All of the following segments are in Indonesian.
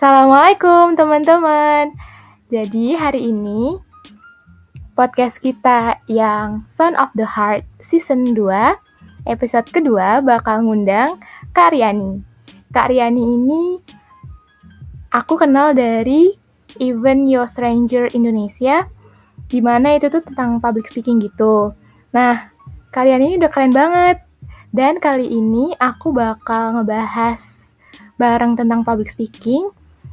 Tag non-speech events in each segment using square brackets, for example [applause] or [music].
Assalamualaikum teman-teman. Jadi hari ini podcast kita yang Son of the Heart season 2 episode kedua bakal ngundang Kak Riani. Kak Riani ini aku kenal dari event Yo Stranger Indonesia di mana itu tuh tentang public speaking gitu. Nah, kalian ini udah keren banget. Dan kali ini aku bakal ngebahas bareng tentang public speaking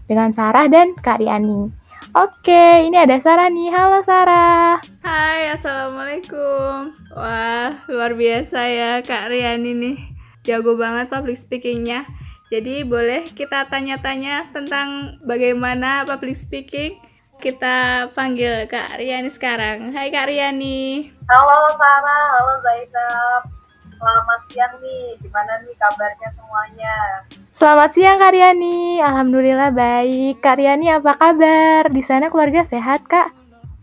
dengan Sarah dan Kak Riani. Oke, ini ada Sarah nih. Halo Sarah. Hai, Assalamualaikum. Wah, luar biasa ya Kak Riani nih. Jago banget public speakingnya. Jadi boleh kita tanya-tanya tentang bagaimana public speaking? Kita panggil Kak Riani sekarang. Hai Kak Riani. Halo Sarah, halo Zainab. Selamat siang nih, gimana nih kabarnya semuanya? Selamat siang Kak Riani. Alhamdulillah baik. Kak Riani apa kabar? Di sana keluarga sehat Kak?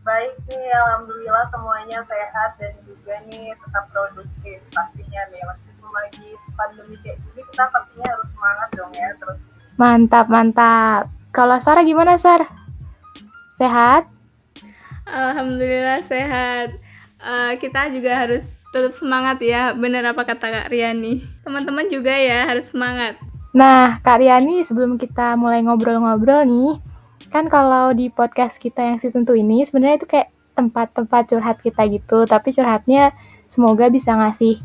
Baik nih, Alhamdulillah semuanya sehat dan juga nih tetap produktif pastinya nih. Meskipun lagi pandemi kayak gini, kita pastinya harus semangat dong ya terus. Mantap, mantap. Kalau Sarah gimana Sar? Sehat? Alhamdulillah sehat. Uh, kita juga harus tetap semangat ya bener apa kata Kak Riani teman-teman juga ya harus semangat nah Kak Riani sebelum kita mulai ngobrol-ngobrol nih kan kalau di podcast kita yang season 2 ini sebenarnya itu kayak tempat-tempat curhat kita gitu tapi curhatnya semoga bisa ngasih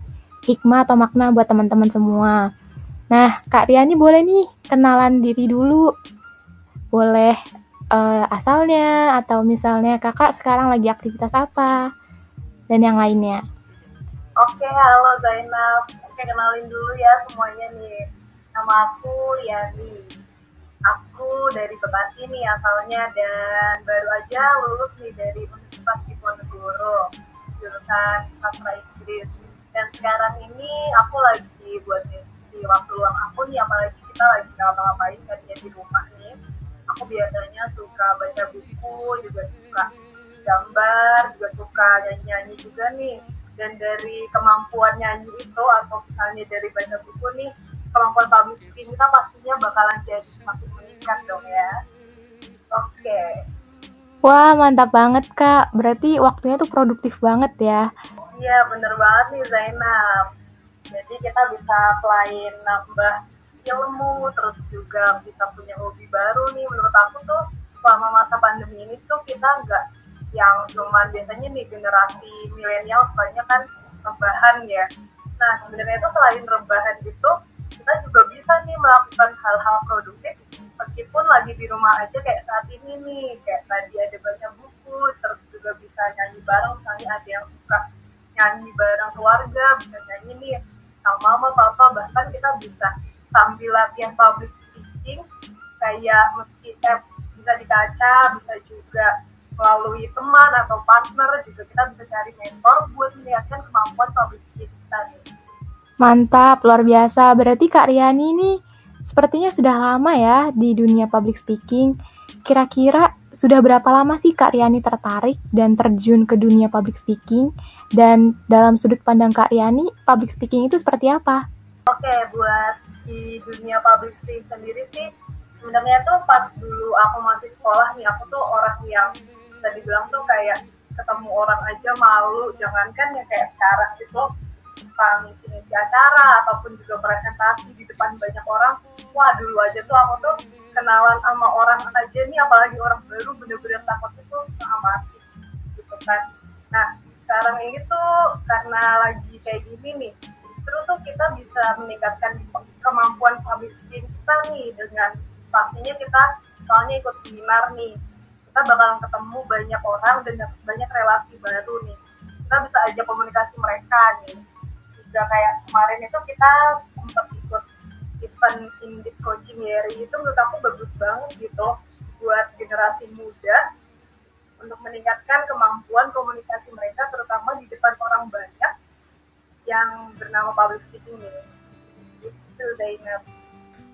hikmah atau makna buat teman-teman semua nah Kak Riani boleh nih kenalan diri dulu boleh uh, asalnya atau misalnya kakak sekarang lagi aktivitas apa dan yang lainnya Oke, halo Zainab. Oke, kenalin dulu ya semuanya nih. Nama aku Yani. Aku dari Bekasi nih asalnya dan baru aja lulus nih dari Universitas Diponegoro jurusan sastra Inggris. Dan sekarang ini aku lagi buat di waktu luang aku nih, apalagi kita lagi ngapa-ngapain kerja di rumah nih. Aku biasanya suka baca buku, juga suka gambar, juga suka nyanyi-nyanyi juga nih dan dari kemampuan nyanyi itu atau misalnya dari baca buku nih kemampuan public speaking kita pastinya bakalan jadi semakin meningkat dong ya oke okay. Wah mantap banget kak, berarti waktunya tuh produktif banget ya. Iya bener banget nih Zainab. Jadi kita bisa selain nambah ilmu, terus juga bisa punya hobi baru nih. Menurut aku tuh selama masa pandemi ini tuh kita nggak yang cuman biasanya nih generasi milenial sebenarnya kan rebahan ya. Nah sebenarnya itu selain rebahan gitu, kita juga bisa nih melakukan hal-hal produktif meskipun lagi di rumah aja kayak saat ini nih, kayak tadi ada baca buku, terus juga bisa nyanyi bareng, misalnya ada yang suka nyanyi bareng keluarga, bisa nyanyi nih sama mama, papa, bahkan kita bisa sambil latihan public speaking, kayak meski eh, bisa di kaca, bisa juga melalui teman atau partner juga kita bisa cari mentor buat melihatkan kemampuan public speaking kita nih. Mantap, luar biasa. Berarti Kak Riani ini sepertinya sudah lama ya di dunia public speaking. Kira-kira sudah berapa lama sih Kak Riani tertarik dan terjun ke dunia public speaking? Dan dalam sudut pandang Kak Riani, public speaking itu seperti apa? Oke, buat di dunia public speaking sendiri sih, sebenarnya tuh pas dulu aku masih sekolah nih, aku tuh orang yang bisa dibilang tuh kayak ketemu orang aja malu jangankan ya kayak sekarang gitu tentang ngisi-ngisi acara ataupun juga presentasi di depan banyak orang wah dulu aja tuh aku tuh kenalan sama orang aja nih apalagi orang baru bener-bener takut itu setengah mati gitu kan. Nah sekarang ini tuh karena lagi kayak gini nih justru tuh kita bisa meningkatkan kemampuan public speaking kita nih dengan pastinya kita soalnya ikut seminar nih. Kita bakalan ketemu banyak orang dan banyak relasi baru nih. Kita bisa aja komunikasi mereka nih juga kayak kemarin itu kita sempat ikut event indie coaching Yeri itu menurut aku bagus banget gitu buat generasi muda untuk meningkatkan kemampuan komunikasi mereka terutama di depan orang banyak yang bernama public speaking ini. Itu Zainab.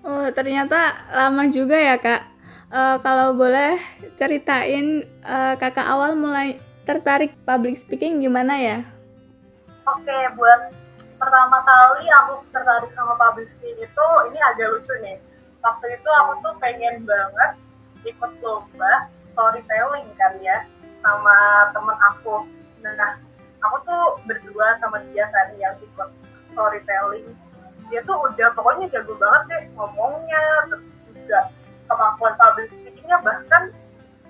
Oh ternyata lama juga ya kak. Uh, kalau boleh ceritain uh, kakak awal mulai tertarik public speaking gimana ya? Oke, okay, buat pertama kali aku tertarik sama public speaking itu ini agak lucu nih. waktu itu aku tuh pengen banget ikut lomba storytelling kan ya sama temen aku. Nah aku tuh berdua sama dia kan yang ikut storytelling. Dia tuh udah pokoknya jago banget deh ngomongnya terus juga kemampuan public speakingnya bahkan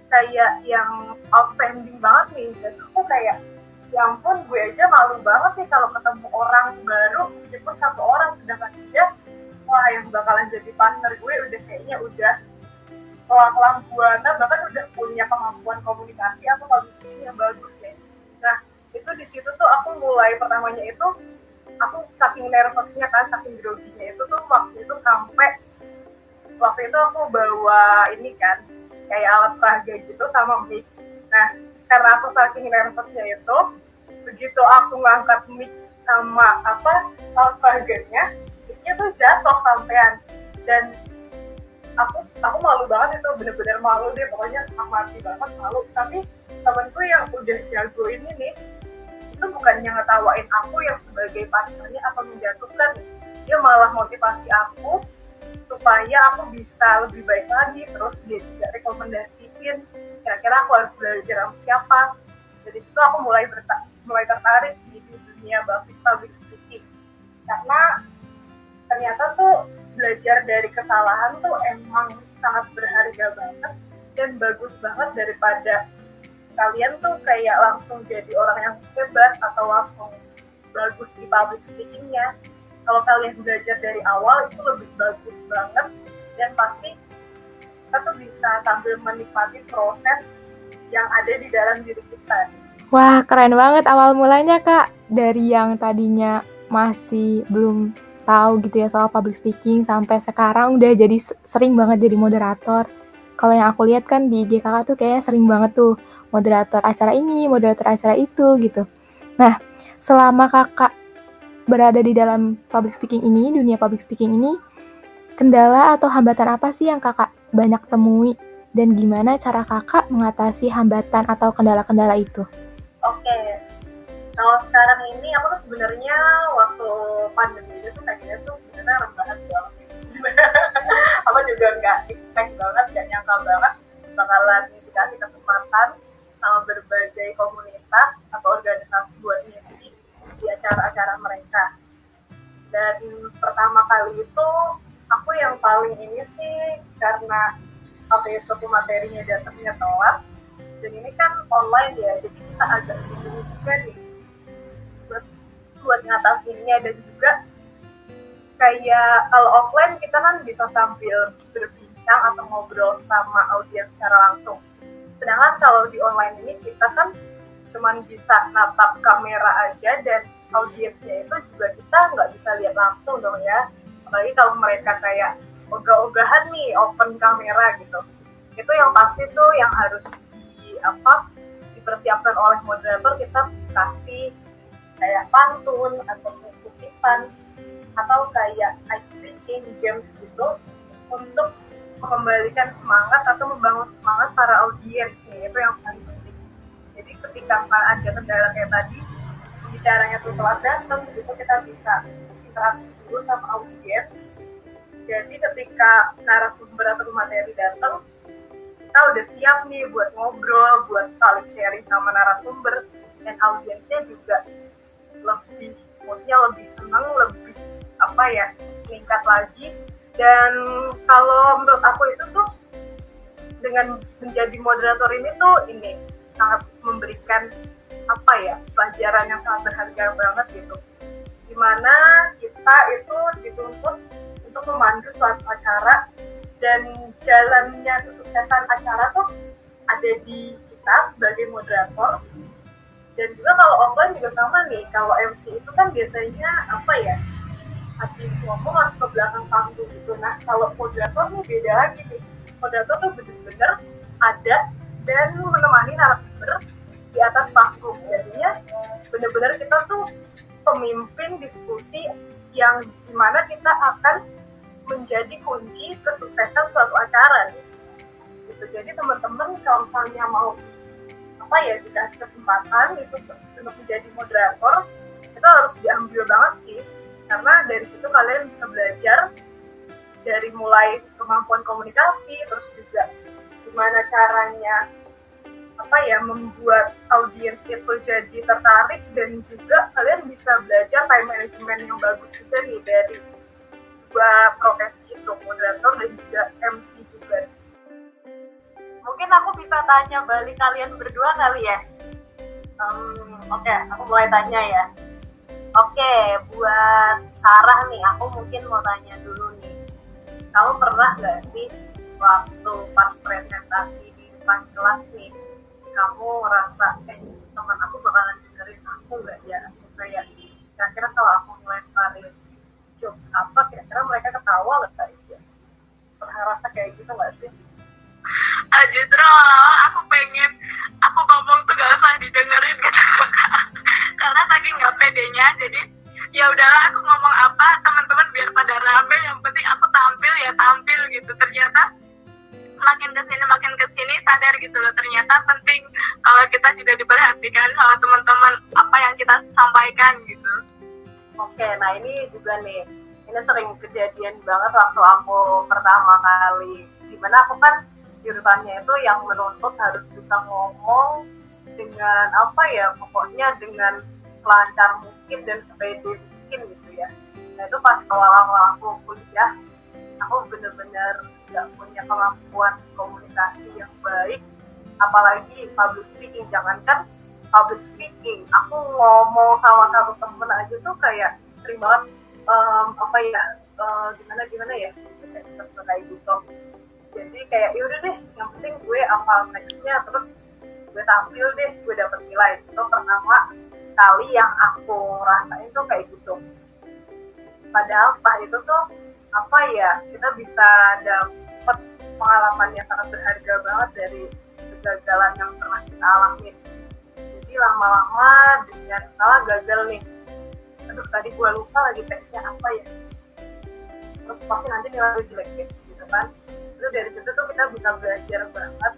kayak yang outstanding banget nih. Dan aku kayak ya ampun gue aja malu banget nih kalau ketemu orang baru meskipun satu orang sedangkan dia wah yang bakalan jadi partner gue udah kayaknya udah pelan-pelan buana bahkan udah punya kemampuan komunikasi atau public yang bagus ya. Nah itu di situ tuh aku mulai pertamanya itu aku saking nervousnya kan saking groginya itu tuh waktu itu sampai waktu itu aku bawa ini kan kayak alat peraga gitu sama mic. Nah karena aku saking nervousnya itu begitu aku ngangkat mic sama apa peraganya mic tuh jatuh sampean. Dan aku aku malu banget itu bener-bener malu deh pokoknya mati banget malu. Tapi temenku yang udah jago ini nih itu bukannya ngetawain aku yang sebagai partnernya atau menjatuhkan. Dia malah motivasi aku supaya aku bisa lebih baik lagi terus dia juga rekomendasiin kira-kira aku harus belajar sama siapa. Dari situ aku mulai berta mulai tertarik di dunia public speaking. Karena ternyata tuh belajar dari kesalahan tuh emang sangat berharga banget dan bagus banget daripada kalian tuh kayak langsung jadi orang yang hebat atau langsung bagus di public speakingnya. Kalau kalian belajar dari awal itu lebih bagus banget dan pasti kita tuh bisa sambil menikmati proses yang ada di dalam diri kita. Wah, keren banget awal mulanya, Kak. Dari yang tadinya masih belum tahu gitu ya soal public speaking sampai sekarang udah jadi sering banget jadi moderator. Kalau yang aku lihat kan di IG tuh kayaknya sering banget tuh moderator acara ini, moderator acara itu gitu. Nah, selama kakak berada di dalam public speaking ini, dunia public speaking ini, kendala atau hambatan apa sih yang kakak banyak temui. Dan gimana cara kakak mengatasi hambatan atau kendala-kendala itu? Oke, kalau sekarang ini aku tuh sebenarnya waktu pandemi itu tuh kayaknya tuh sebenarnya rebahan banget [laughs] aku juga nggak expect banget nggak nyangka banget bakalan dikasih kesempatan sama berbagai komunitas atau organisasi buat ngisi di acara-acara mereka. Dan pertama kali itu aku yang paling ini sih karena waktu itu materinya datangnya telat dan ini kan online ya jadi kita agak bingung juga nih buat ngatasinnya dan juga kayak kalau offline kita kan bisa sambil berbincang atau ngobrol sama audiens secara langsung. Sedangkan kalau di online ini kita kan cuma bisa natap kamera aja dan audiensnya itu juga kita nggak bisa lihat langsung dong ya. Apalagi kalau mereka kayak ogah-ogahan nih open kamera gitu. Itu yang pasti tuh yang harus di apa dipersiapkan oleh moderator kita kasih kayak pantun atau kutipan atau kayak ice breaking games gitu untuk mengembalikan semangat atau membangun semangat para audiens nih. Itu yang paling penting. Jadi ketika misalnya ada kendala kayak tadi bicaranya tuh telat datang gitu kita bisa interaksi dulu sama audiens jadi ketika narasumber atau materi datang kita udah siap nih buat ngobrol buat saling sharing sama narasumber. Dan audiensnya juga lebih moodnya lebih senang lebih apa ya meningkat lagi. Dan kalau menurut aku itu tuh dengan menjadi moderator ini tuh ini sangat memberikan apa ya pelajaran yang sangat berharga banget gitu di mana kita itu dituntut untuk memandu suatu acara dan jalannya kesuksesan acara tuh ada di kita sebagai moderator. Dan juga kalau offline juga sama nih kalau MC itu kan biasanya apa ya habis ngomong masuk ke belakang panggung gitu. Nah kalau moderator nih beda lagi nih. Moderator tuh bener-bener ada dan menemani narasumber di atas panggung. Jadinya bener-bener kita tuh pemimpin diskusi yang di mana kita akan menjadi kunci kesuksesan suatu acara. Gitu. Jadi teman-teman kalau misalnya mau apa ya dikasih kesempatan itu untuk menjadi moderator itu harus diambil banget sih. Karena dari situ kalian bisa belajar dari mulai kemampuan komunikasi terus juga gimana caranya apa ya membuat audiens itu jadi tertarik dan juga kalian bisa belajar time management yang bagus juga nih dari dua profesi itu moderator dan juga MC juga. Mungkin aku bisa tanya balik kalian berdua kali ya? Um, oke okay, aku mulai tanya ya. Oke okay, buat Sarah nih aku mungkin mau tanya dulu nih. Kamu pernah nggak sih waktu pas presentasi di depan kelas nih kamu ngerasa eh teman aku bakalan dengerin aku nggak ya? Kayak kira-kira kalau aku ngelemparin jokes apa kira-kira mereka ketawa nggak ya pernah kayak gitu nggak sih? Ah, justru aku pengen aku ngomong tuh gak usah didengerin [laughs] gitu karena saking nggak pedenya jadi ya udahlah aku ngomong apa teman-teman biar pada rame yang penting aku tampil ya tampil gitu. Ternyata makin ke sini makin ke sini sadar gitu loh ternyata penting kalau kita juga diperhatikan sama teman-teman apa yang kita sampaikan gitu. Oke nah ini juga nih ini sering kejadian banget waktu aku pertama kali. Di mana aku kan jurusannya itu yang menuntut harus bisa ngomong dengan apa ya pokoknya dengan lancar mungkin dan sepede mungkin gitu ya. Nah itu pas awal-awal aku kuliah aku bener-bener nggak punya kemampuan komunikasi yang baik apalagi public speaking. Jangankan public speaking aku ngomong sama satu temen aja tuh kayak sering banget um, apa ya uh, gimana gimana ya kayak gitu. Jadi kayak yaudah deh yang penting gue apa nextnya terus gue tampil deh gue dapet nilai. Itu pertama kali yang aku rasain tuh kayak gitu. Padahal pas itu tuh apa ya kita bisa dapat pengalaman yang sangat berharga banget dari kegagalan yang pernah kita alami. Jadi lama-lama dengan salah gagal nih. Aduh tadi gue lupa lagi teksnya apa ya. Terus pasti nanti nilai jelek gitu kan. Itu dari situ tuh kita bisa belajar banget.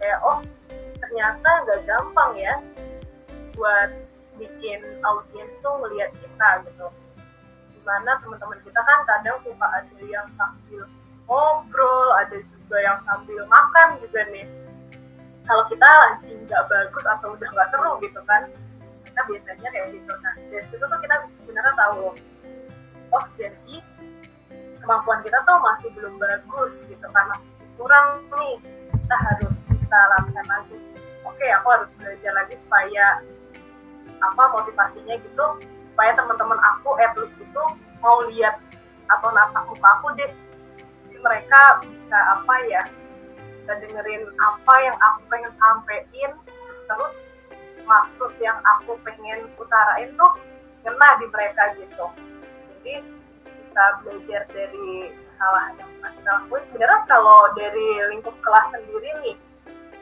Kayak oh ternyata nggak gampang ya buat bikin audiens tuh ngeliat kita gitu di mana teman-teman kita kan kadang suka ada yang sambil ngobrol ada juga yang sambil makan juga nih. Kalau kita lagi nggak bagus atau udah nggak seru gitu kan kita biasanya kayak gitu. Nah dari situ tuh kita sebenarnya tahu oh jadi kemampuan kita tuh masih belum bagus gitu kan masih kurang nih. Kita harus kita lakukan lagi. Oke aku harus belajar lagi supaya apa motivasinya gitu supaya teman-teman aku at itu mau lihat atau natap muka aku deh. Jadi mereka bisa apa ya bisa dengerin apa yang aku pengen sampein. Terus maksud yang aku pengen utarain tuh kena di mereka gitu. Jadi bisa belajar dari kesalahan yang pernah kita lakuin. Sebenarnya kalau dari lingkup kelas sendiri nih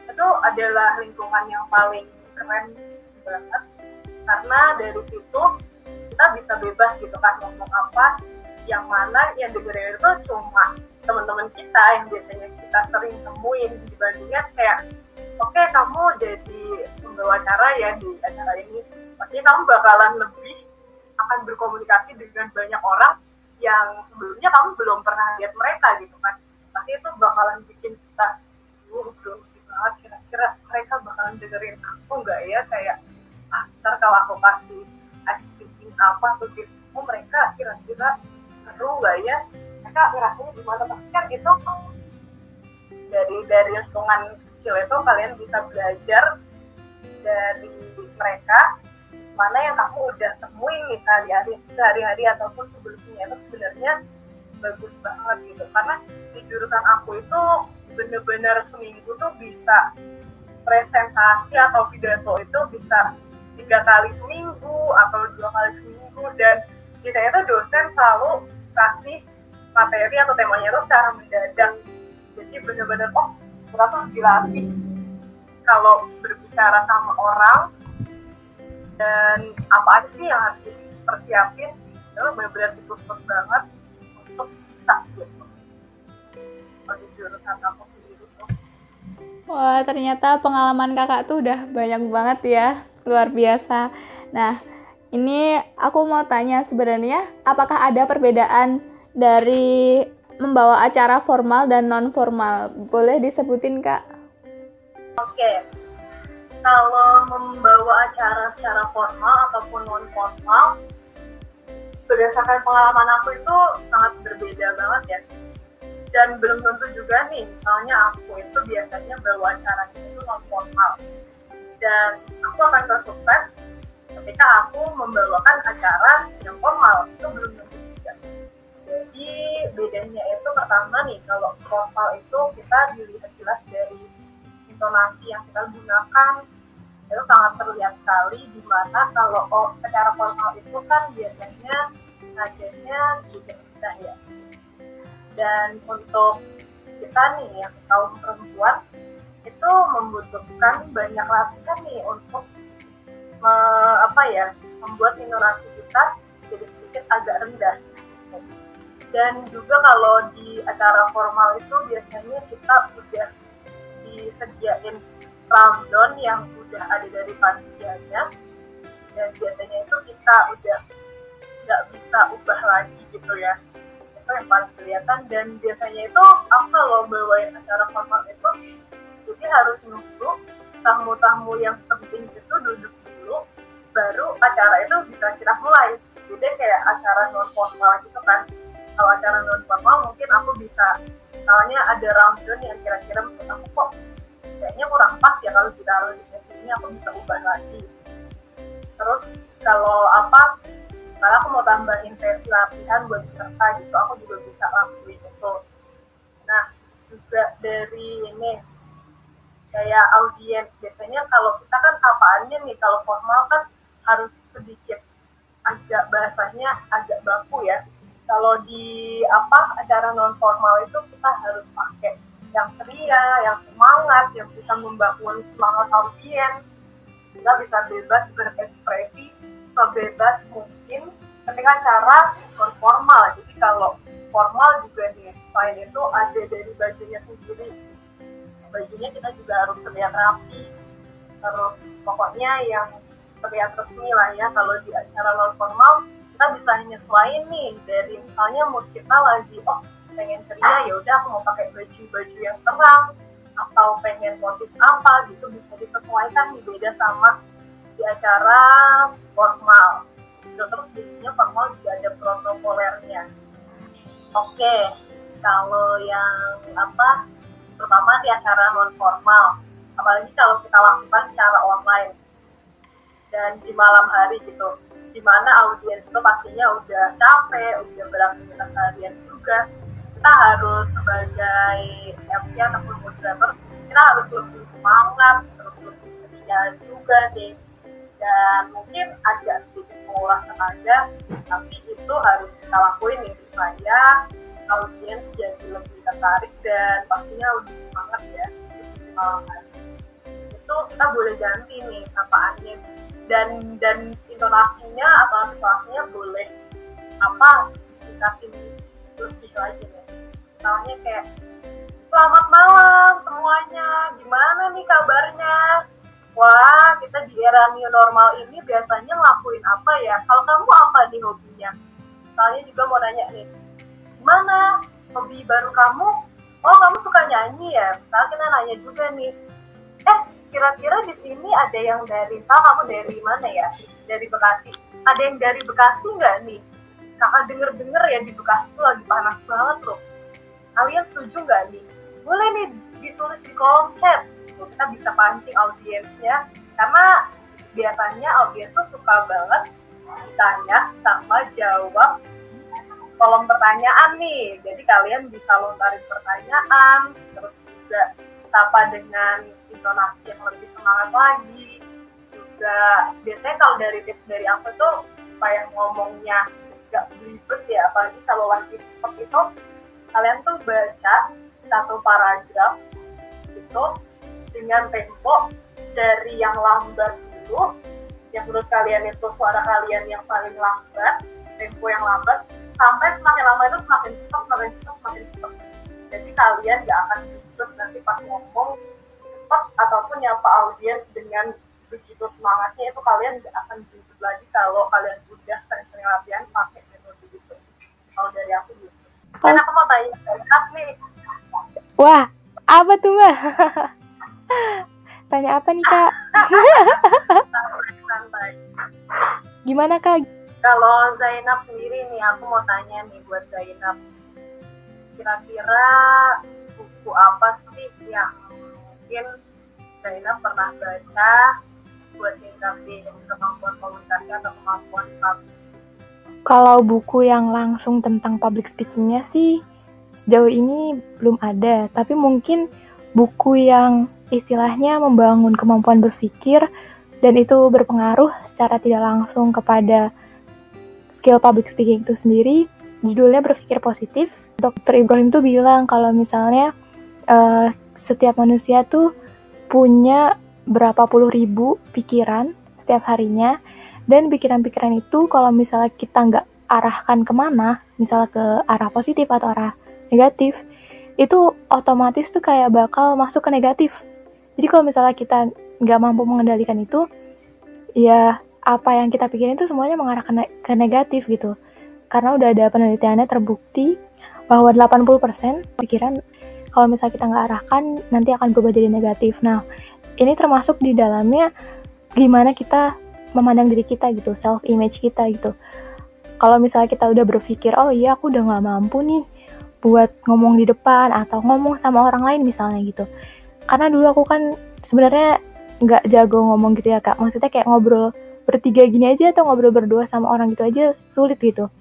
itu adalah lingkungan yang paling keren banget. Karena dari situ kita bisa bebas gitu kan ngomong apa yang mana yang dengerin itu cuma teman-teman kita yang biasanya kita sering temuin. Dibandingkan kayak oke okay, kamu jadi pembawa acara ya di acara ini. Pasti kamu bakalan lebih akan berkomunikasi dengan banyak orang yang sebelumnya kamu belum pernah lihat mereka gitu kan. Pasti itu bakalan bikin kita uh belum banget kira-kira mereka bakalan dengerin aku nggak ya? Kayak ah ntar kalau aku kasih ice apa tuh gitu. Oh mereka kira-kira seru nggak ya? Mereka ngerasanya gimana? Pasti kan itu dari dari lingkungan kecil itu kalian bisa belajar dari mereka mana yang kamu udah temuin nih sehari-hari sehari-hari ataupun sebelumnya itu sebenarnya bagus banget gitu. Karena di jurusan aku itu bener-bener seminggu tuh bisa presentasi atau pidato itu bisa tiga kali seminggu atau dua kali seminggu dan kita itu dosen selalu kasih materi atau temanya itu secara mendadak. Jadi benar-benar oh kita tuh dilatih kalau berbicara sama orang dan apa aja sih yang harus dipersiapin itu benar-benar ditutup banget untuk bisa gitu di jurusan aku sendiri tuh. Wah, ternyata pengalaman kakak tuh udah banyak banget ya luar biasa. Nah, ini aku mau tanya sebenarnya apakah ada perbedaan dari membawa acara formal dan non formal. Boleh disebutin kak? Oke, kalau membawa acara secara formal ataupun non formal, berdasarkan pengalaman aku itu sangat berbeda banget ya. Dan belum tentu juga nih, misalnya aku itu biasanya bawa acara itu non formal. Dan aku akan sukses ketika aku membawakan acara yang formal. Itu belum tentu juga. Jadi bedanya itu pertama nih, kalau formal itu kita dilihat jelas dari intonasi yang kita gunakan. Itu sangat terlihat sekali di mana kalau oh, secara formal itu kan biasanya nadanya sedikit rendah ya. Dan untuk kita nih yang kaum perempuan itu membutuhkan banyak latihan nih untuk me, apa ya membuat intonasi kita jadi sedikit agak rendah. Dan juga kalau di acara formal itu biasanya kita udah disediain rundown yang udah ada dari panitianya. Dan biasanya itu kita udah nggak bisa ubah lagi gitu ya. Itu yang paling kelihatan. Dan biasanya itu aku kalau bawain acara formal itu jadi harus nunggu tamu-tamu yang penting itu duduk dulu baru acara itu bisa kita mulai. Jadi kayak acara non formal gitu kan. Kalau acara non formal mungkin aku bisa misalnya ada rundown yang kira-kira menurut aku kok kayaknya kurang pas ya kalau kita di sini aku bisa ubah lagi. Terus kalau apa kalau aku mau tambahin sesi latihan buat peserta gitu aku juga bisa lakuin itu. Nah juga dari ini kayak audiens biasanya kalau kita kan sapaannya nih kalau formal kan harus sedikit agak bahasanya agak baku ya kalau di apa acara non formal itu kita harus pakai yang ceria, yang semangat, yang bisa membangun semangat audiens. Kita bisa bebas berekspresi, sebebas mungkin ketika acara non formal. Jadi kalau formal juga nih, selain itu ada dari bajunya sendiri. Bajunya kita juga harus terlihat rapi, terus pokoknya yang terlihat resmi lah ya. Kalau di acara non formal kita bisa menyesuaikan nih dari misalnya mood kita lagi oh pengen ceria ya udah aku mau pakai baju-baju yang terang atau pengen motif apa gitu bisa disesuaikan beda sama di acara formal gitu. terus jadinya formal juga ada protokolernya oke kalau yang apa terutama di acara non formal apalagi kalau kita lakukan secara online dan di malam hari gitu di mana audiens itu pastinya udah capek udah beraktivitas harian juga kita harus sebagai MC ataupun moderator kita harus lebih semangat terus lebih ceria juga deh dan mungkin agak sedikit menguras tenaga tapi itu harus kita lakuin nih supaya audiens jadi lebih tertarik dan pastinya lebih semangat ya. Hari itu kita boleh ganti nih sapaannya dan dan intonasinya atau intonasinya boleh apa dikasih lebih lagi nih. Misalnya kayak selamat malam semuanya gimana nih kabarnya? Wah kita di era new normal ini biasanya ngelakuin apa ya? Kalau kamu apa nih hobinya? Misalnya juga mau nanya nih gimana hobi baru kamu? Oh kamu suka nyanyi ya? Misalnya kita nanya juga nih. Eh kira-kira di sini ada yang dari tahu kamu dari mana ya? Dari Bekasi. Ada yang dari Bekasi nggak nih? Kakak denger-denger ya di Bekasi tuh lagi panas banget loh. Kalian setuju nggak nih? Boleh nih ditulis di kolom chat. Kita bisa pancing audiensnya. Karena biasanya audiens tuh suka banget ditanya sama jawab kolom pertanyaan nih. Jadi kalian bisa lontarin pertanyaan terus juga sapa dengan intonasi yang lebih semangat lagi. Juga biasanya kalau dari tips dari aku tuh supaya ngomongnya gak belibet ya apalagi kalau lagi cepet itu kalian tuh baca satu paragraf itu dengan tempo dari yang lambat dulu yang menurut kalian itu suara kalian yang paling lambat tempo yang lambat sampai semakin lama itu semakin cepat semakin cepat semakin cepat jadi kalian gak akan ribet nanti pas ngomong cepat ataupun nyapa audiens dengan begitu semangatnya itu kalian gak akan ribet lagi kalau kalian udah sering-sering latihan pakai metode gitu kalau dari aku gitu dan aku mau tanya Zainab nih. Wah, apa tuh mbak? [laughs] Tanya apa nih kak? [laughs] Santai. Gimana kak? Kalau Zainab sendiri nih, aku mau tanya nih buat Zainab. Kira-kira buku apa sih yang mungkin Zainab pernah baca buat ningkatin kemampuan komunikasi atau kemampuan public Kalau buku yang langsung tentang public speakingnya sih sejauh ini belum ada, tapi mungkin buku yang istilahnya membangun kemampuan berpikir dan itu berpengaruh secara tidak langsung kepada skill public speaking itu sendiri. Judulnya berpikir positif. Dr. Ibrahim tuh bilang kalau misalnya uh, setiap manusia tuh punya berapa puluh ribu pikiran setiap harinya dan pikiran-pikiran itu kalau misalnya kita nggak arahkan ke mana, misalnya ke arah positif atau arah negatif, itu otomatis tuh kayak bakal masuk ke negatif. Jadi kalau misalnya kita nggak mampu mengendalikan itu, ya apa yang kita pikirin itu semuanya mengarah ke, ne ke negatif gitu. Karena udah ada penelitiannya terbukti bahwa 80% pikiran kalau misalnya kita nggak arahkan nanti akan berubah jadi negatif. Nah, ini termasuk di dalamnya gimana kita memandang diri kita gitu, self image kita gitu. Kalau misalnya kita udah berpikir, oh iya aku udah nggak mampu nih buat ngomong di depan atau ngomong sama orang lain misalnya gitu. Karena dulu aku kan sebenarnya nggak jago ngomong gitu ya kak. Maksudnya kayak ngobrol bertiga gini aja atau ngobrol berdua sama orang gitu aja sulit gitu.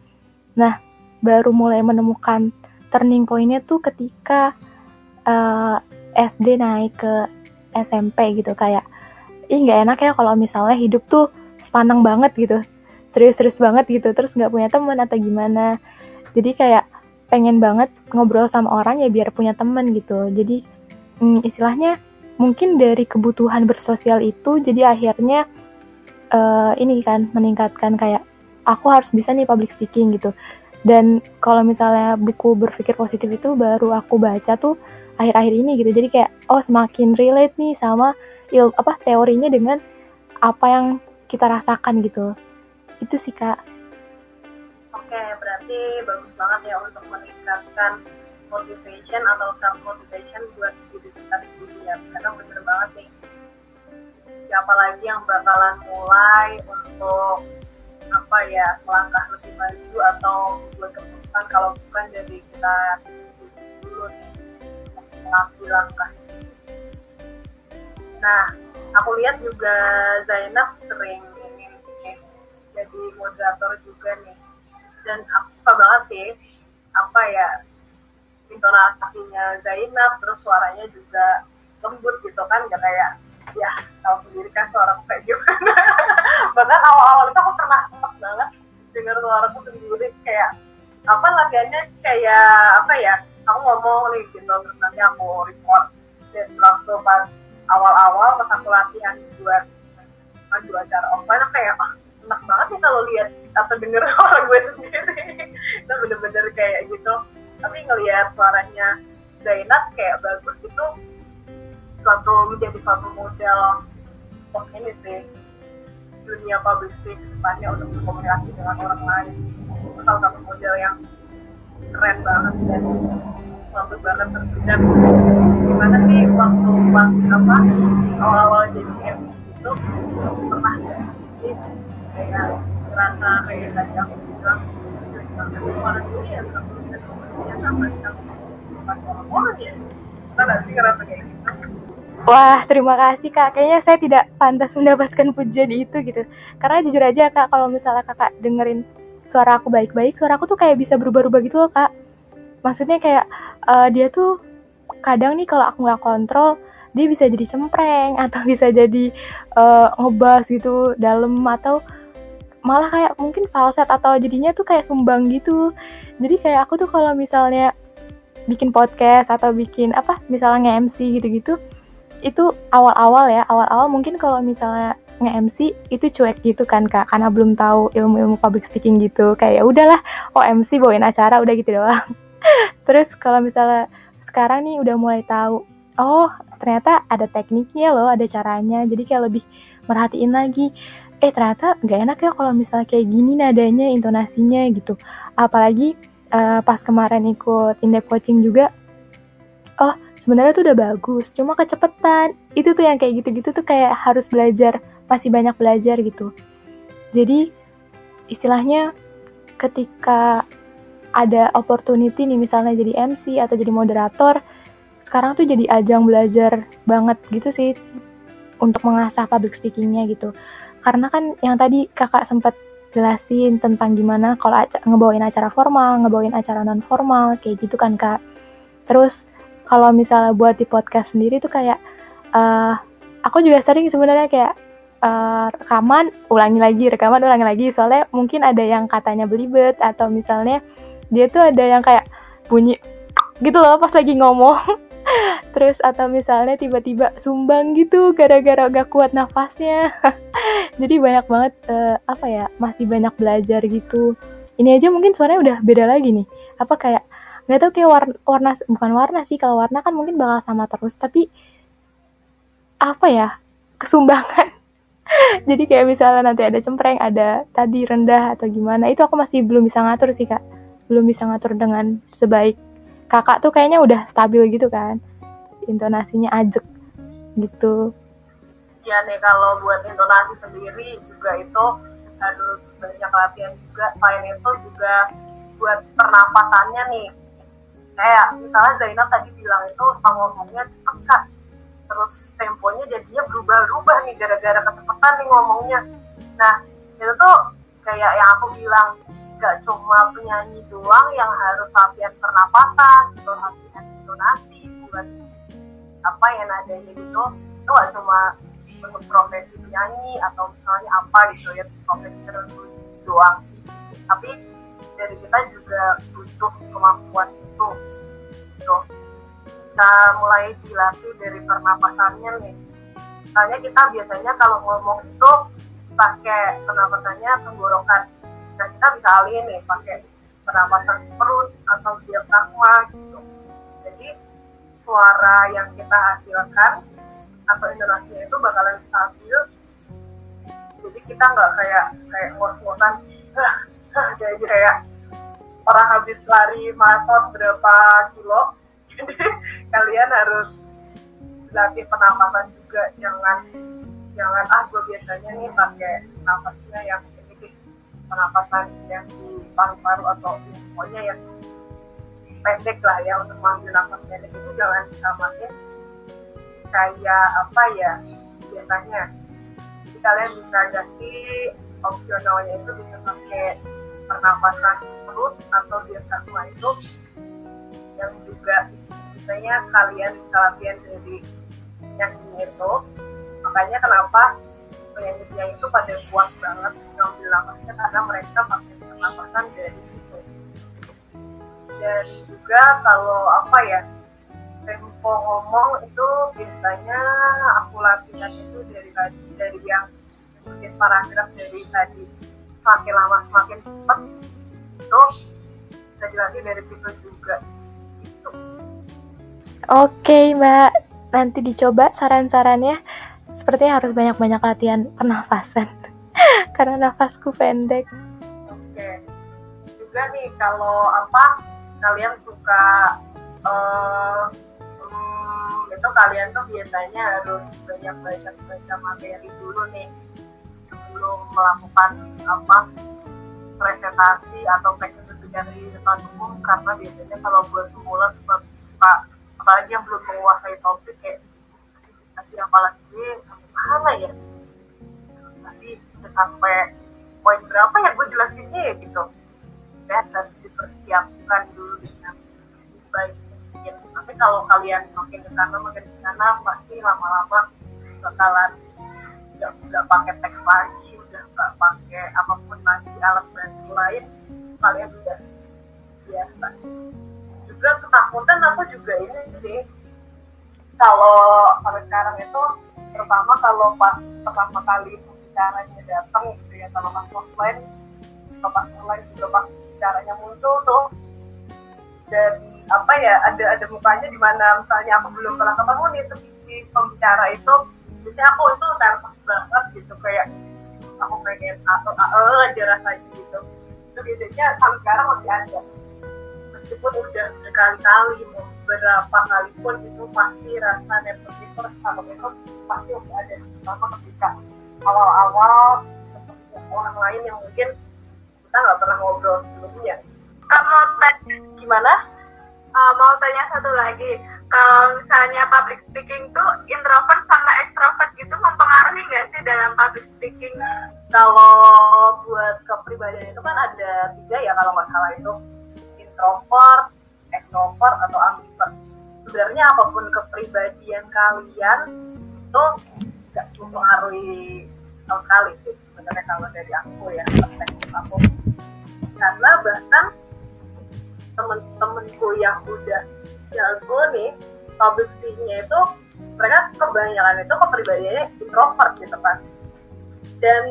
Nah, baru mulai menemukan turning pointnya tuh ketika uh, eh, SD naik ke SMP gitu. Kayak ih nggak enak ya kalau misalnya hidup tuh sepanang banget gitu. Serius-serius banget gitu terus nggak punya teman atau gimana? Jadi kayak pengen banget ngobrol sama orang ya biar punya teman gitu. Jadi hmm, istilahnya mungkin dari kebutuhan bersosial itu jadi akhirnya uh, ini kan meningkatkan kayak aku harus bisa nih public speaking gitu. Dan kalau misalnya buku berpikir positif itu baru aku baca tuh akhir-akhir ini gitu. Jadi kayak oh semakin relate nih sama il apa teorinya dengan apa yang kita rasakan gitu. Itu sih kak. Oke berarti bagus banget ya untuk meningkatkan motivation atau self motivation siapa lagi yang bakalan mulai untuk apa ya melangkah lebih maju atau buat keputusan kalau bukan dari kita dulu nih mengambil langkah nah aku lihat juga Zainab sering ini jadi moderator juga nih. Dan aku suka banget sih apa ya intonasinya Zainab terus suaranya juga lembut gitu kan gak kayak ya tahu sendiri kan suara aku kayak gimana. [laughs] Bahkan awal-awal itu aku pernah sempat banget dengar suaraku sendiri kayak apa latihannya kayak apa ya aku ngomong nih gitu terus nanti aku record dan waktu pas awal-awal pas aku latihan buat maju acara offline kayak ah enak banget nih kalau lihat atau denger [laughs] suara gue sendiri. Itu bener-bener kayak gitu. Tapi ngelihat suaranya Zainab kayak bagus itu suatu menjadi suatu model untuk ini sih dunia speaking depannya untuk berkomunikasi dengan orang lain itu salah satu model yang keren banget dan suatu banget dan gimana sih waktu pas apa awal-awal jadi MC itu pernah gak sih kayak ngerasa kayak tadi aku bilang tapi suara ya terus komunikasinya sama sama ya gitu Wah, terima kasih kak. Kayaknya saya tidak pantas mendapatkan pujian itu gitu. Karena jujur aja kak, kalau misalnya kakak dengerin suara aku baik-baik, suara aku tuh kayak bisa berubah-ubah gitu loh kak. Maksudnya kayak uh, dia tuh kadang nih kalau aku nggak kontrol, dia bisa jadi cempreng atau [laughs] bisa jadi uh, ngebas gitu dalam atau malah kayak mungkin falset atau jadinya tuh kayak sumbang gitu. Jadi kayak aku tuh kalau misalnya bikin podcast atau bikin apa misalnya nge-MC gitu-gitu itu awal-awal ya awal-awal mungkin kalau misalnya nge-MC itu cuek gitu kan kak karena belum tahu ilmu-ilmu public speaking gitu. Kayak ya udahlah oh MC bawain acara udah gitu doang. [laughs] Terus kalau misalnya sekarang nih udah mulai tahu oh ternyata ada tekniknya loh ada caranya. Jadi kayak lebih merhatiin lagi. Eh ternyata nggak enak ya kalau misalnya kayak gini nadanya intonasinya gitu. Apalagi uh, pas kemarin ikut indep coaching juga oh sebenarnya tuh udah bagus cuma kecepetan itu tuh yang kayak gitu-gitu tuh kayak harus belajar masih banyak belajar gitu. Jadi istilahnya ketika ada opportunity nih misalnya jadi MC atau jadi moderator sekarang tuh jadi ajang belajar banget gitu sih untuk mengasah public speakingnya gitu. Karena kan yang tadi kakak sempat jelasin tentang gimana kalau ngebawain acara formal, ngebawain acara non formal kayak gitu kan kak. Terus kalau misalnya buat di podcast sendiri tuh kayak uh, aku juga sering sebenarnya kayak uh, rekaman ulangi lagi, rekaman ulangi lagi. Soalnya mungkin ada yang katanya belibet atau misalnya dia tuh ada yang kayak bunyi gitu loh pas lagi ngomong. [laughs] Terus atau misalnya tiba-tiba sumbang gitu gara-gara gak kuat nafasnya. [laughs] Jadi banyak banget uh, apa ya masih banyak belajar gitu. Ini aja mungkin suaranya udah beda lagi nih. Apa kayak nggak tahu kayak warna, warna bukan warna sih kalau warna kan mungkin bakal sama terus tapi apa ya kesumbangan. [laughs] Jadi kayak misalnya nanti ada cempreng ada tadi rendah atau gimana itu aku masih belum bisa ngatur sih kak. Belum bisa ngatur dengan sebaik. Kakak tuh kayaknya udah stabil gitu kan intonasinya ajek gitu. Ya nih kalau buat intonasi sendiri juga itu harus banyak latihan juga. Selain itu juga buat pernapasannya nih kayak misalnya Zainab tadi bilang itu ngomongnya cepet kak terus temponya jadinya berubah-ubah nih gara-gara kecepatan nih ngomongnya. Nah itu tuh kayak yang aku bilang gak cuma penyanyi doang yang harus latihan pernapasan atau latihan intonasi buat apa yang adanya gitu. Itu gak cuma untuk profesi penyanyi atau misalnya apa gitu ya profesi tertentu doang. Tapi dari kita juga butuh kemampuan itu gitu bisa mulai dilatih dari pernapasannya nih. Misalnya kita biasanya kalau ngomong itu pakai pernapasannya tenggorokan. Nah kita bisa alihin nih pakai pernapasan perut atau diafragma gitu. Jadi suara yang kita hasilkan atau intonasinya itu bakalan stabil. Jadi kita nggak kayak kayak ngos-ngosan jadi kayak orang habis lari maraton berapa kilo [laughs] kalian harus latih pernapasan juga. Jangan jangan ah gue biasanya nih pakai nafasnya yang pernapasan yang di paru-paru atau pokoknya yang pendek lah ya untuk mengambil nafas pendek. Itu jangan disamain kayak apa ya biasanya. Jadi kalian bisa ganti opsionalnya itu bisa pakai pernapasan perut atau diafragma itu yang juga biasanya kalian bisa latihan dari ini itu makanya kenapa penyanyi-penyanyi itu pada puas banget ngambil nafasnya karena mereka pakai pernapasan dari itu dan juga kalau apa ya tempo ngomong itu biasanya aku latihan itu dari tadi dari yang mungkin paragraf dari tadi. Semakin lama semakin cepat itu bisa dilatih dari situ juga gitu. Oke mbak, nanti dicoba saran-sarannya sepertinya harus banyak-banyak latihan pernafasan [laughs] karena nafasku pendek. Oke. Juga nih kalau apa kalian suka uh, hmm, itu kalian tuh biasanya harus banyak baca baca materi dulu nih sebelum melakukan apa presentasi atau presentasi di depan umum karena biasanya kalau buat pemula suka suka apalagi yang belum menguasai topik kayak presentasi apalagi mana ya? Udah sampai poin berapa ya gue jelasinnya ya gitu. Ya harus dipersiapkan dulu dengan baik mungkin. Tapi kalau kalian makin ke sana makin ke sana pasti lama-lama bakalan nggak nggak pakai teks lagi nggak pakai apa pun lagi alat bantu lain kalian sudah biasa. Juga ketakutan aku juga ini sih. Kalau sampai sekarang itu terutama kalau pas pertama kali bicaranya datang gitu ya kalau pas offline atau pas online juga pas bicaranya muncul tuh dan apa ya ada ada mukanya di mana misalnya aku belum pernah ketemu nih si pembicara itu biasanya aku itu nervous banget gitu kayak aku pengen atau uh, aja rasanya gitu. Itu biasanya sampai sekarang masih ada. Meskipun udah berkali-kali mau berapa kali pun itu pasti rasa nervous first atau itu pasti udah ada. Terutama ketika awal-awal orang lain yang mungkin kita nggak pernah ngobrol sebelumnya. Kamu tanya gimana? Uh, mau tanya satu lagi kalau misalnya public speaking tuh introvert sama extrovert gitu mempengaruhi nggak sih dalam public speaking kalau buat kepribadian itu kan ada tiga ya kalau nggak salah itu introvert, extrovert atau ambivert. Sebenarnya apa pun kepribadian kalian itu nggak mempengaruhi sama sekali sih sebenarnya kalau dari aku ya perspektif aku. Karena bahkan temen-temenku yang udah jago nih public speaking-nya itu mereka kebanyakan itu kepribadiannya introvert gitu kan. Dan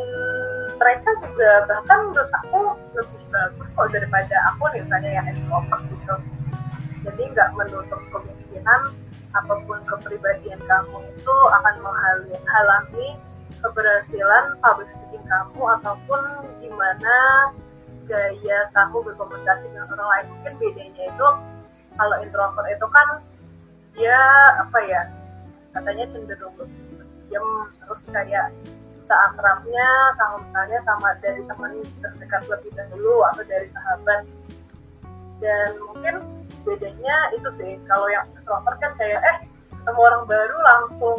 mereka juga bahkan menurut aku lebih bagus kok daripada aku nih misalnya yang extrovert gitu. Jadi nggak menutup kemungkinan apa pun kepribadian kamu itu akan menghalangi keberhasilan public speaking kamu ataupun gimana gaya kamu berkomunikasi dengan orang lain. Mungkin bedanya itu kalau introvert itu kan dia apa ya katanya cenderung diam terus kayak bisa akrabnya sama misalnya sama dari teman terdekat lebih dahulu atau dari sahabat. Dan mungkin bedanya itu sih kalau yang extrovert kan kayak eh ketemu orang baru langsung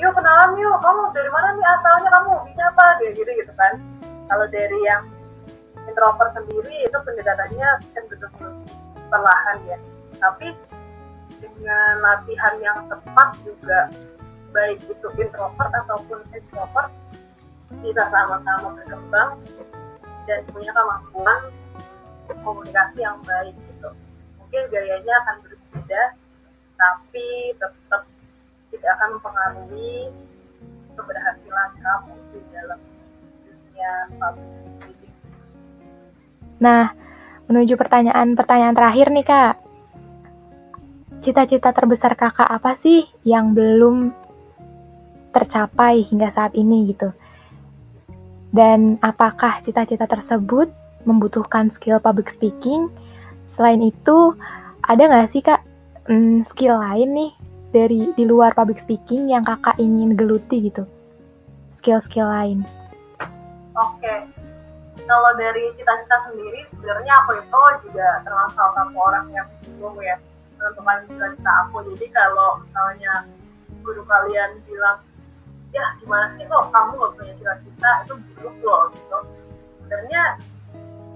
yuk kenalan yuk kamu dari mana nih asalnya kamu bisa apa kayak gitu gitu kan. Kalau dari yang introvert sendiri itu pendekatannya cenderung perlahan ya tapi dengan latihan yang tepat juga baik itu introvert ataupun extrovert bisa sama-sama berkembang dan punya kemampuan komunikasi yang baik gitu mungkin gayanya akan berbeda tapi tetap tidak akan mempengaruhi keberhasilan kamu di dalam dunia public. Nah, menuju pertanyaan-pertanyaan terakhir nih kak. Cita-cita terbesar kakak apa sih yang belum tercapai hingga saat ini gitu? Dan apakah cita-cita tersebut membutuhkan skill public speaking? Selain itu, ada nggak sih kak hmm, skill lain nih dari di luar public speaking yang kakak ingin geluti gitu? Skill-skill lain. Oke, kalau dari cita-cita sendiri sebenarnya aku itu juga termasuk satu orang yang bingung ya menentukan cita-cita aku. Jadi kalau misalnya guru kalian bilang ya gimana sih kok kamu gak punya cita-cita? Itu buruk loh gitu. Sebenarnya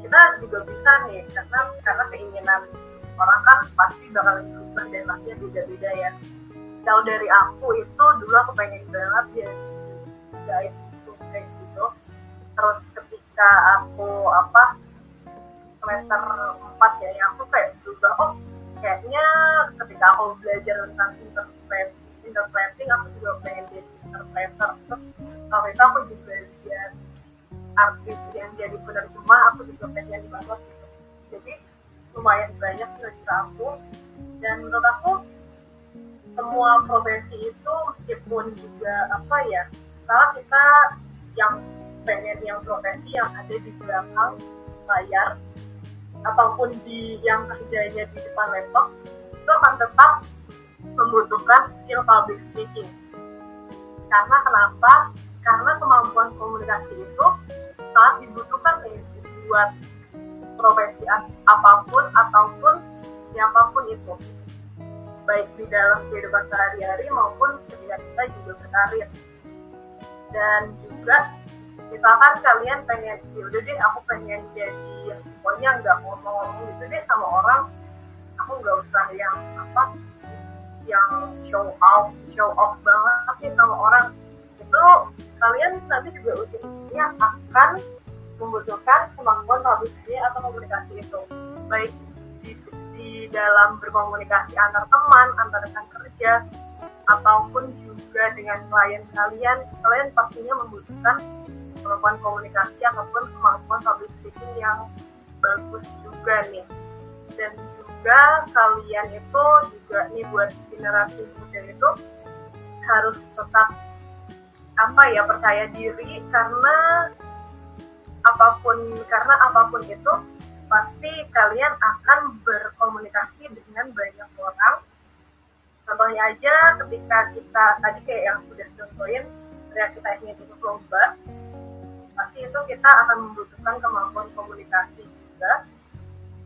kita juga bisa nih karena karena keinginan orang kan pasti bakal berubah dan pastinya beda-beda ya. Kalau dari aku itu dulu aku pengen banget ya guys itu kayak gitu. Terus ketika aku apa semester 4 ya yang aku kayak berubah oh kayaknya ketika aku belajar tentang interpreting, interpreting aku juga pengen jadi interpreter terus kalau itu aku juga lihat artis yang jadi penerjemah aku juga pengen banget gitu. Jadi lumayan banyak cerita aku. Dan menurut aku semua profesi itu meskipun juga apa ya salah kita yang pengen yang profesi yang ada di belakang layar ataupun di yang kerjanya di depan laptop itu akan tetap membutuhkan skill public speaking. Karena kenapa? Karena kemampuan komunikasi itu sangat dibutuhkan nih buat profesi apa pun ataupun siapa pun itu. Baik di dalam kehidupan sehari-hari maupun ketika kita juga berkarir. Dan juga misalkan kalian pengen ya udah deh aku pengen jadi pokoknya nggak ngomong-ngomong gitu deh sama orang aku nggak usah yang apa yang show off show off banget nih sama orang. Itu kalian nanti juga ujung-ujungnya akan membutuhkan kemampuan publicity atau komunikasi itu. Baik di, di dalam berkomunikasi antar teman antar rekan kerja ataupun juga dengan klien kalian kalian pastinya membutuhkan kemampuan komunikasi ataupun kemampuan public speaking yang bagus juga nih. Dan juga kalian itu juga nih buat generasi muda itu harus tetap apa ya percaya diri karena apa pun karena apa pun itu pasti kalian akan berkomunikasi dengan banyak orang. Contohnya aja ketika kita tadi kayak yang sudah contohin ketika kita ingin ikut lomba pasti itu kita akan membutuhkan kemampuan komunikasi juga.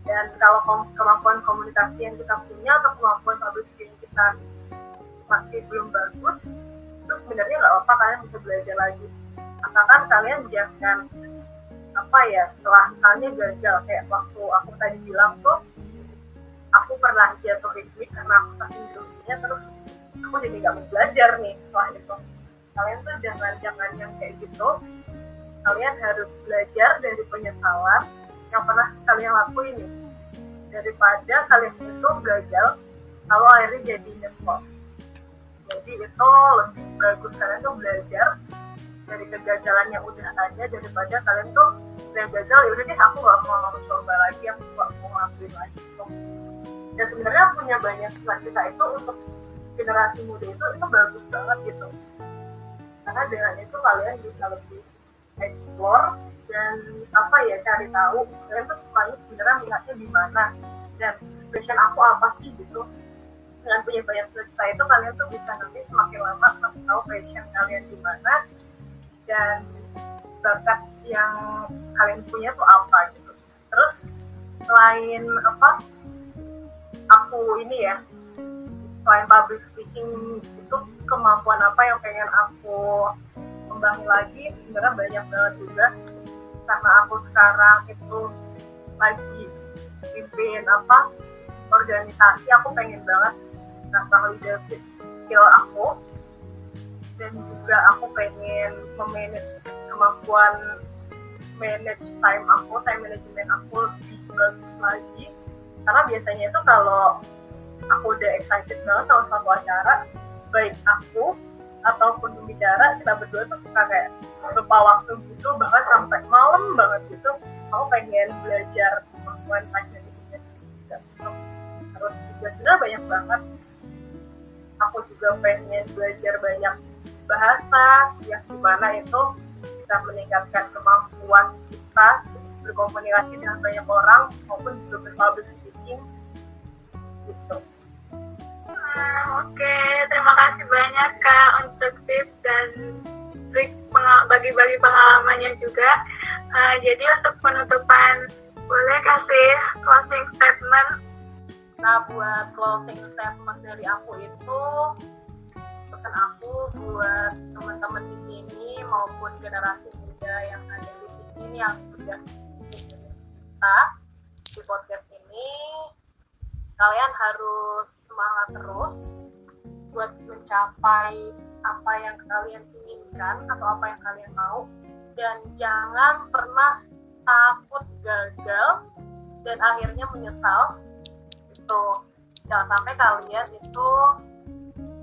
Dan kalau kemampuan komunikasi yang kita punya atau kemampuan public speaking kita masih belum bagus itu sebenarnya nggak apa kalian bisa belajar lagi. Asalkan kalian jangan apa ya setelah misalnya gagal kayak waktu aku tadi bilang tuh aku pernah jatuh ritmik karena aku saking groginya terus aku jadi nggak mau belajar nih setelah itu. Kalian tuh jangan jangan yang kayak gitu kalian harus belajar dari penyesalan yang pernah kalian lakuin nih. Daripada kalian itu gagal kalau akhirnya jadi nyesel. Jadi itu lebih bagus kalian tuh belajar dari kegagalan yang udah ada daripada kalian tuh udah gagal ya udah deh aku gak mau coba lagi aku gak mau ngelakuin lagi gitu. dan sebenarnya punya banyak cita itu untuk generasi muda itu itu bagus banget gitu. Karena dengan itu kalian bisa lebih explore dan apa ya cari tahu kalian tuh sukanya sebenarnya minatnya di mana dan passion aku apa sih gitu. Dengan punya banyak cerita itu kalian tuh bisa nanti semakin lama semakin tahu passion kalian di mana dan bakat yang kalian punya tuh apa gitu. Terus selain apa aku ini ya selain public speaking itu kemampuan apa yang pengen aku kembali lagi sebenarnya banyak banget juga. Karena aku sekarang itu lagi pimpin apa organisasi aku pengen banget nambah leadership skill aku. Dan juga aku pengen memanage kemampuan manage time aku time management aku lebih bagus lagi. Karena biasanya itu kalau aku udah excited banget sama suatu acara baik aku ataupun pembicara kita berdua tuh suka kayak lupa waktu gitu bahkan sampai malam banget gitu aku pengen belajar kemampuan management juga terus juga. Sebenarnya banyak banget. Aku juga pengen belajar banyak bahasa yang di mana itu bisa meningkatkan kemampuan kita berkomunikasi dengan banyak orang maupun juga berpublic Oke, terima kasih banyak Kak untuk tips dan trik bagi-bagi pengalamannya juga. Uh, jadi untuk penutupan, boleh kasih closing statement? Nah, buat closing statement dari aku itu pesan aku buat teman-teman di sini maupun generasi muda yang ada di sini yang sudah kita di podcast kalian harus semangat terus buat mencapai apa yang kalian inginkan atau apa yang kalian mau. Dan jangan pernah takut gagal dan akhirnya menyesal. Itu jangan sampai kalian itu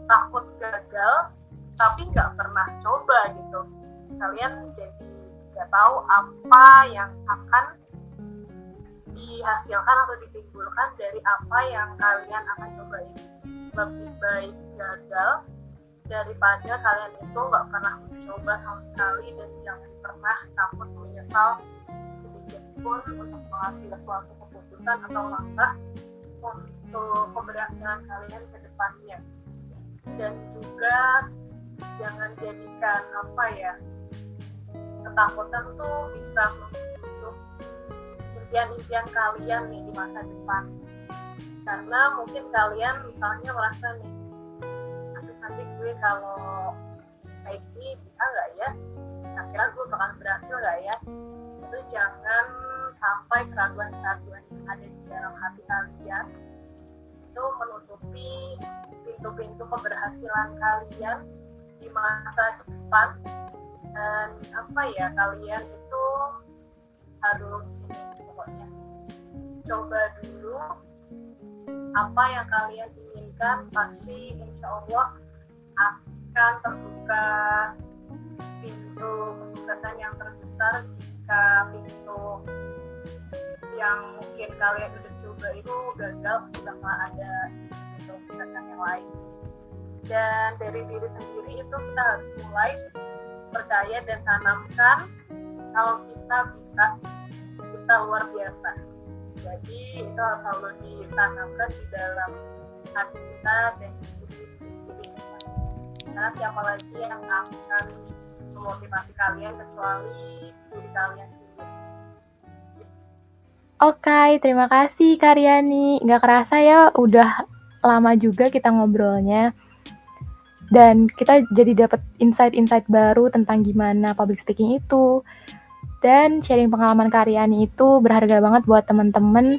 takut gagal tapi nggak pernah coba gitu. Kalian jadi nggak tahu apa yang akan dihasilkan atau ditimbulkan dari apa yang kalian akan coba ini. Lebih baik gagal daripada kalian itu nggak pernah mencoba sama sekali dan jangan pernah takut menyesal sedikit pun untuk mengambil suatu keputusan atau langkah untuk keberhasilan kalian ke depannya. Dan juga jangan jadikan apa ya ketakutan tuh bisa impian-impian kalian nih di masa depan. Karena mungkin kalian misalnya merasa nih nanti gue kalau kayak gini bisa nggak ya? Akhirnya gue bakal berhasil nggak ya? Itu jangan sampai keraguan-keraguan yang ada di dalam hati kalian. Itu menutupi pintu-pintu keberhasilan kalian di masa depan. Dan apa ya kalian itu harus ini pokoknya coba dulu. Apa yang kalian inginkan pasti insya Allah akan terbuka pintu kesuksesan yang terbesar jika pintu yang mungkin kalian udah coba itu gagal pasti ada pintu kesuksesan yang lain. Dan dari diri sendiri itu kita harus mulai percaya dan tanamkan kalau kita bisa kita luar biasa jadi itu harus selalu ditanamkan di dalam hati kita dan diri kita karena siapa lagi yang akan memotivasi kalian kecuali diri kalian sendiri Oke, terima kasih Karyani. Nggak kerasa ya, udah lama juga kita ngobrolnya. Dan kita jadi dapat insight-insight baru tentang gimana public speaking itu. Dan sharing pengalaman Karyani itu berharga banget buat temen-temen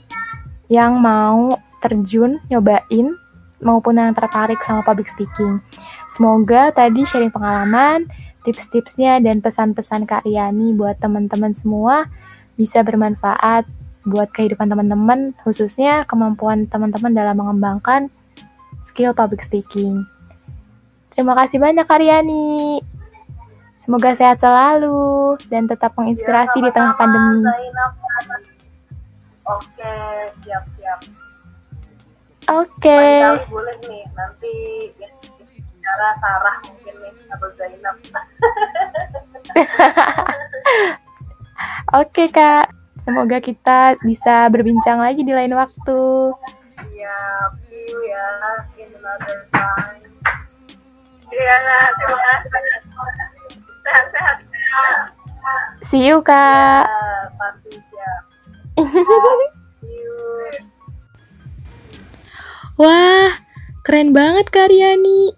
yang mau terjun, nyobain, maupun yang tertarik sama public speaking. Semoga tadi sharing pengalaman, tips-tipsnya, dan pesan-pesan Karyani buat teman-teman semua bisa bermanfaat buat kehidupan teman-teman, khususnya kemampuan teman-teman dalam mengembangkan skill public speaking. Terima kasih banyak Karyani. Semoga sehat selalu dan tetap menginspirasi Ya, di tengah pandemi. Zainab. oke siap-siap Oke. Kali boleh nih nanti yang bicara Sarah mungkin nih atau Zainab [laughs] Oke, Kak. Semoga kita bisa berbincang lagi di lain waktu. siap see you ya in another time iya terima kasih sehat-sehat ya See you, Kak. Ya, ya [laughs] Wah, keren banget Karyani.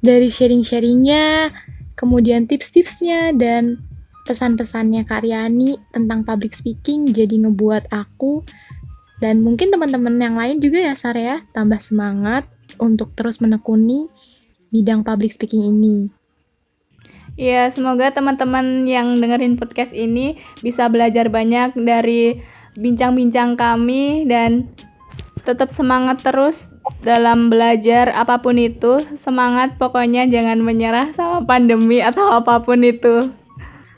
Dari sharing-sharingnya, kemudian tips-tipsnya, dan pesan-pesannya Karyani tentang public speaking jadi ngebuat aku dan mungkin teman-teman yang lain juga ya Sarah tambah semangat untuk terus menekuni bidang public speaking ini. Ya, semoga teman-teman yang dengerin podcast ini bisa belajar banyak dari bincang-bincang kami dan tetap semangat terus dalam belajar apa pun itu. Semangat pokoknya jangan menyerah sama pandemi atau apa pun itu.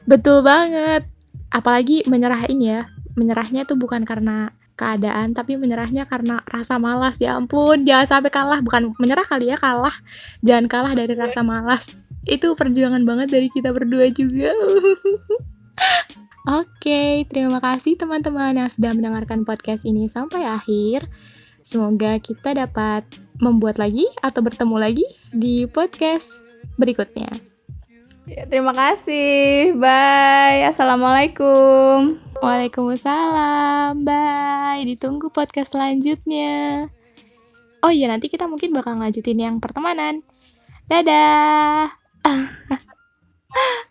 Betul banget. Apalagi menyerahin ya. Menyerahnya tuh bukan karena keadaan, tapi menyerahnya karena rasa malas. Ya ampun, jangan sampai kalah. Bukan menyerah kali ya, kalah. Jangan kalah dari rasa malas. Itu perjuangan banget dari kita berdua juga. [laughs] Oke, terima kasih teman-teman yang sudah mendengarkan podcast ini sampai akhir. Semoga kita dapat membuat lagi atau bertemu lagi di podcast berikutnya. Ya, terima kasih. Bye. Assalamualaikum. Waalaikumsalam, bye. Ditunggu podcast selanjutnya. Oh iya, nanti kita mungkin bakal ngajutin yang pertemanan. Dadah. あっ。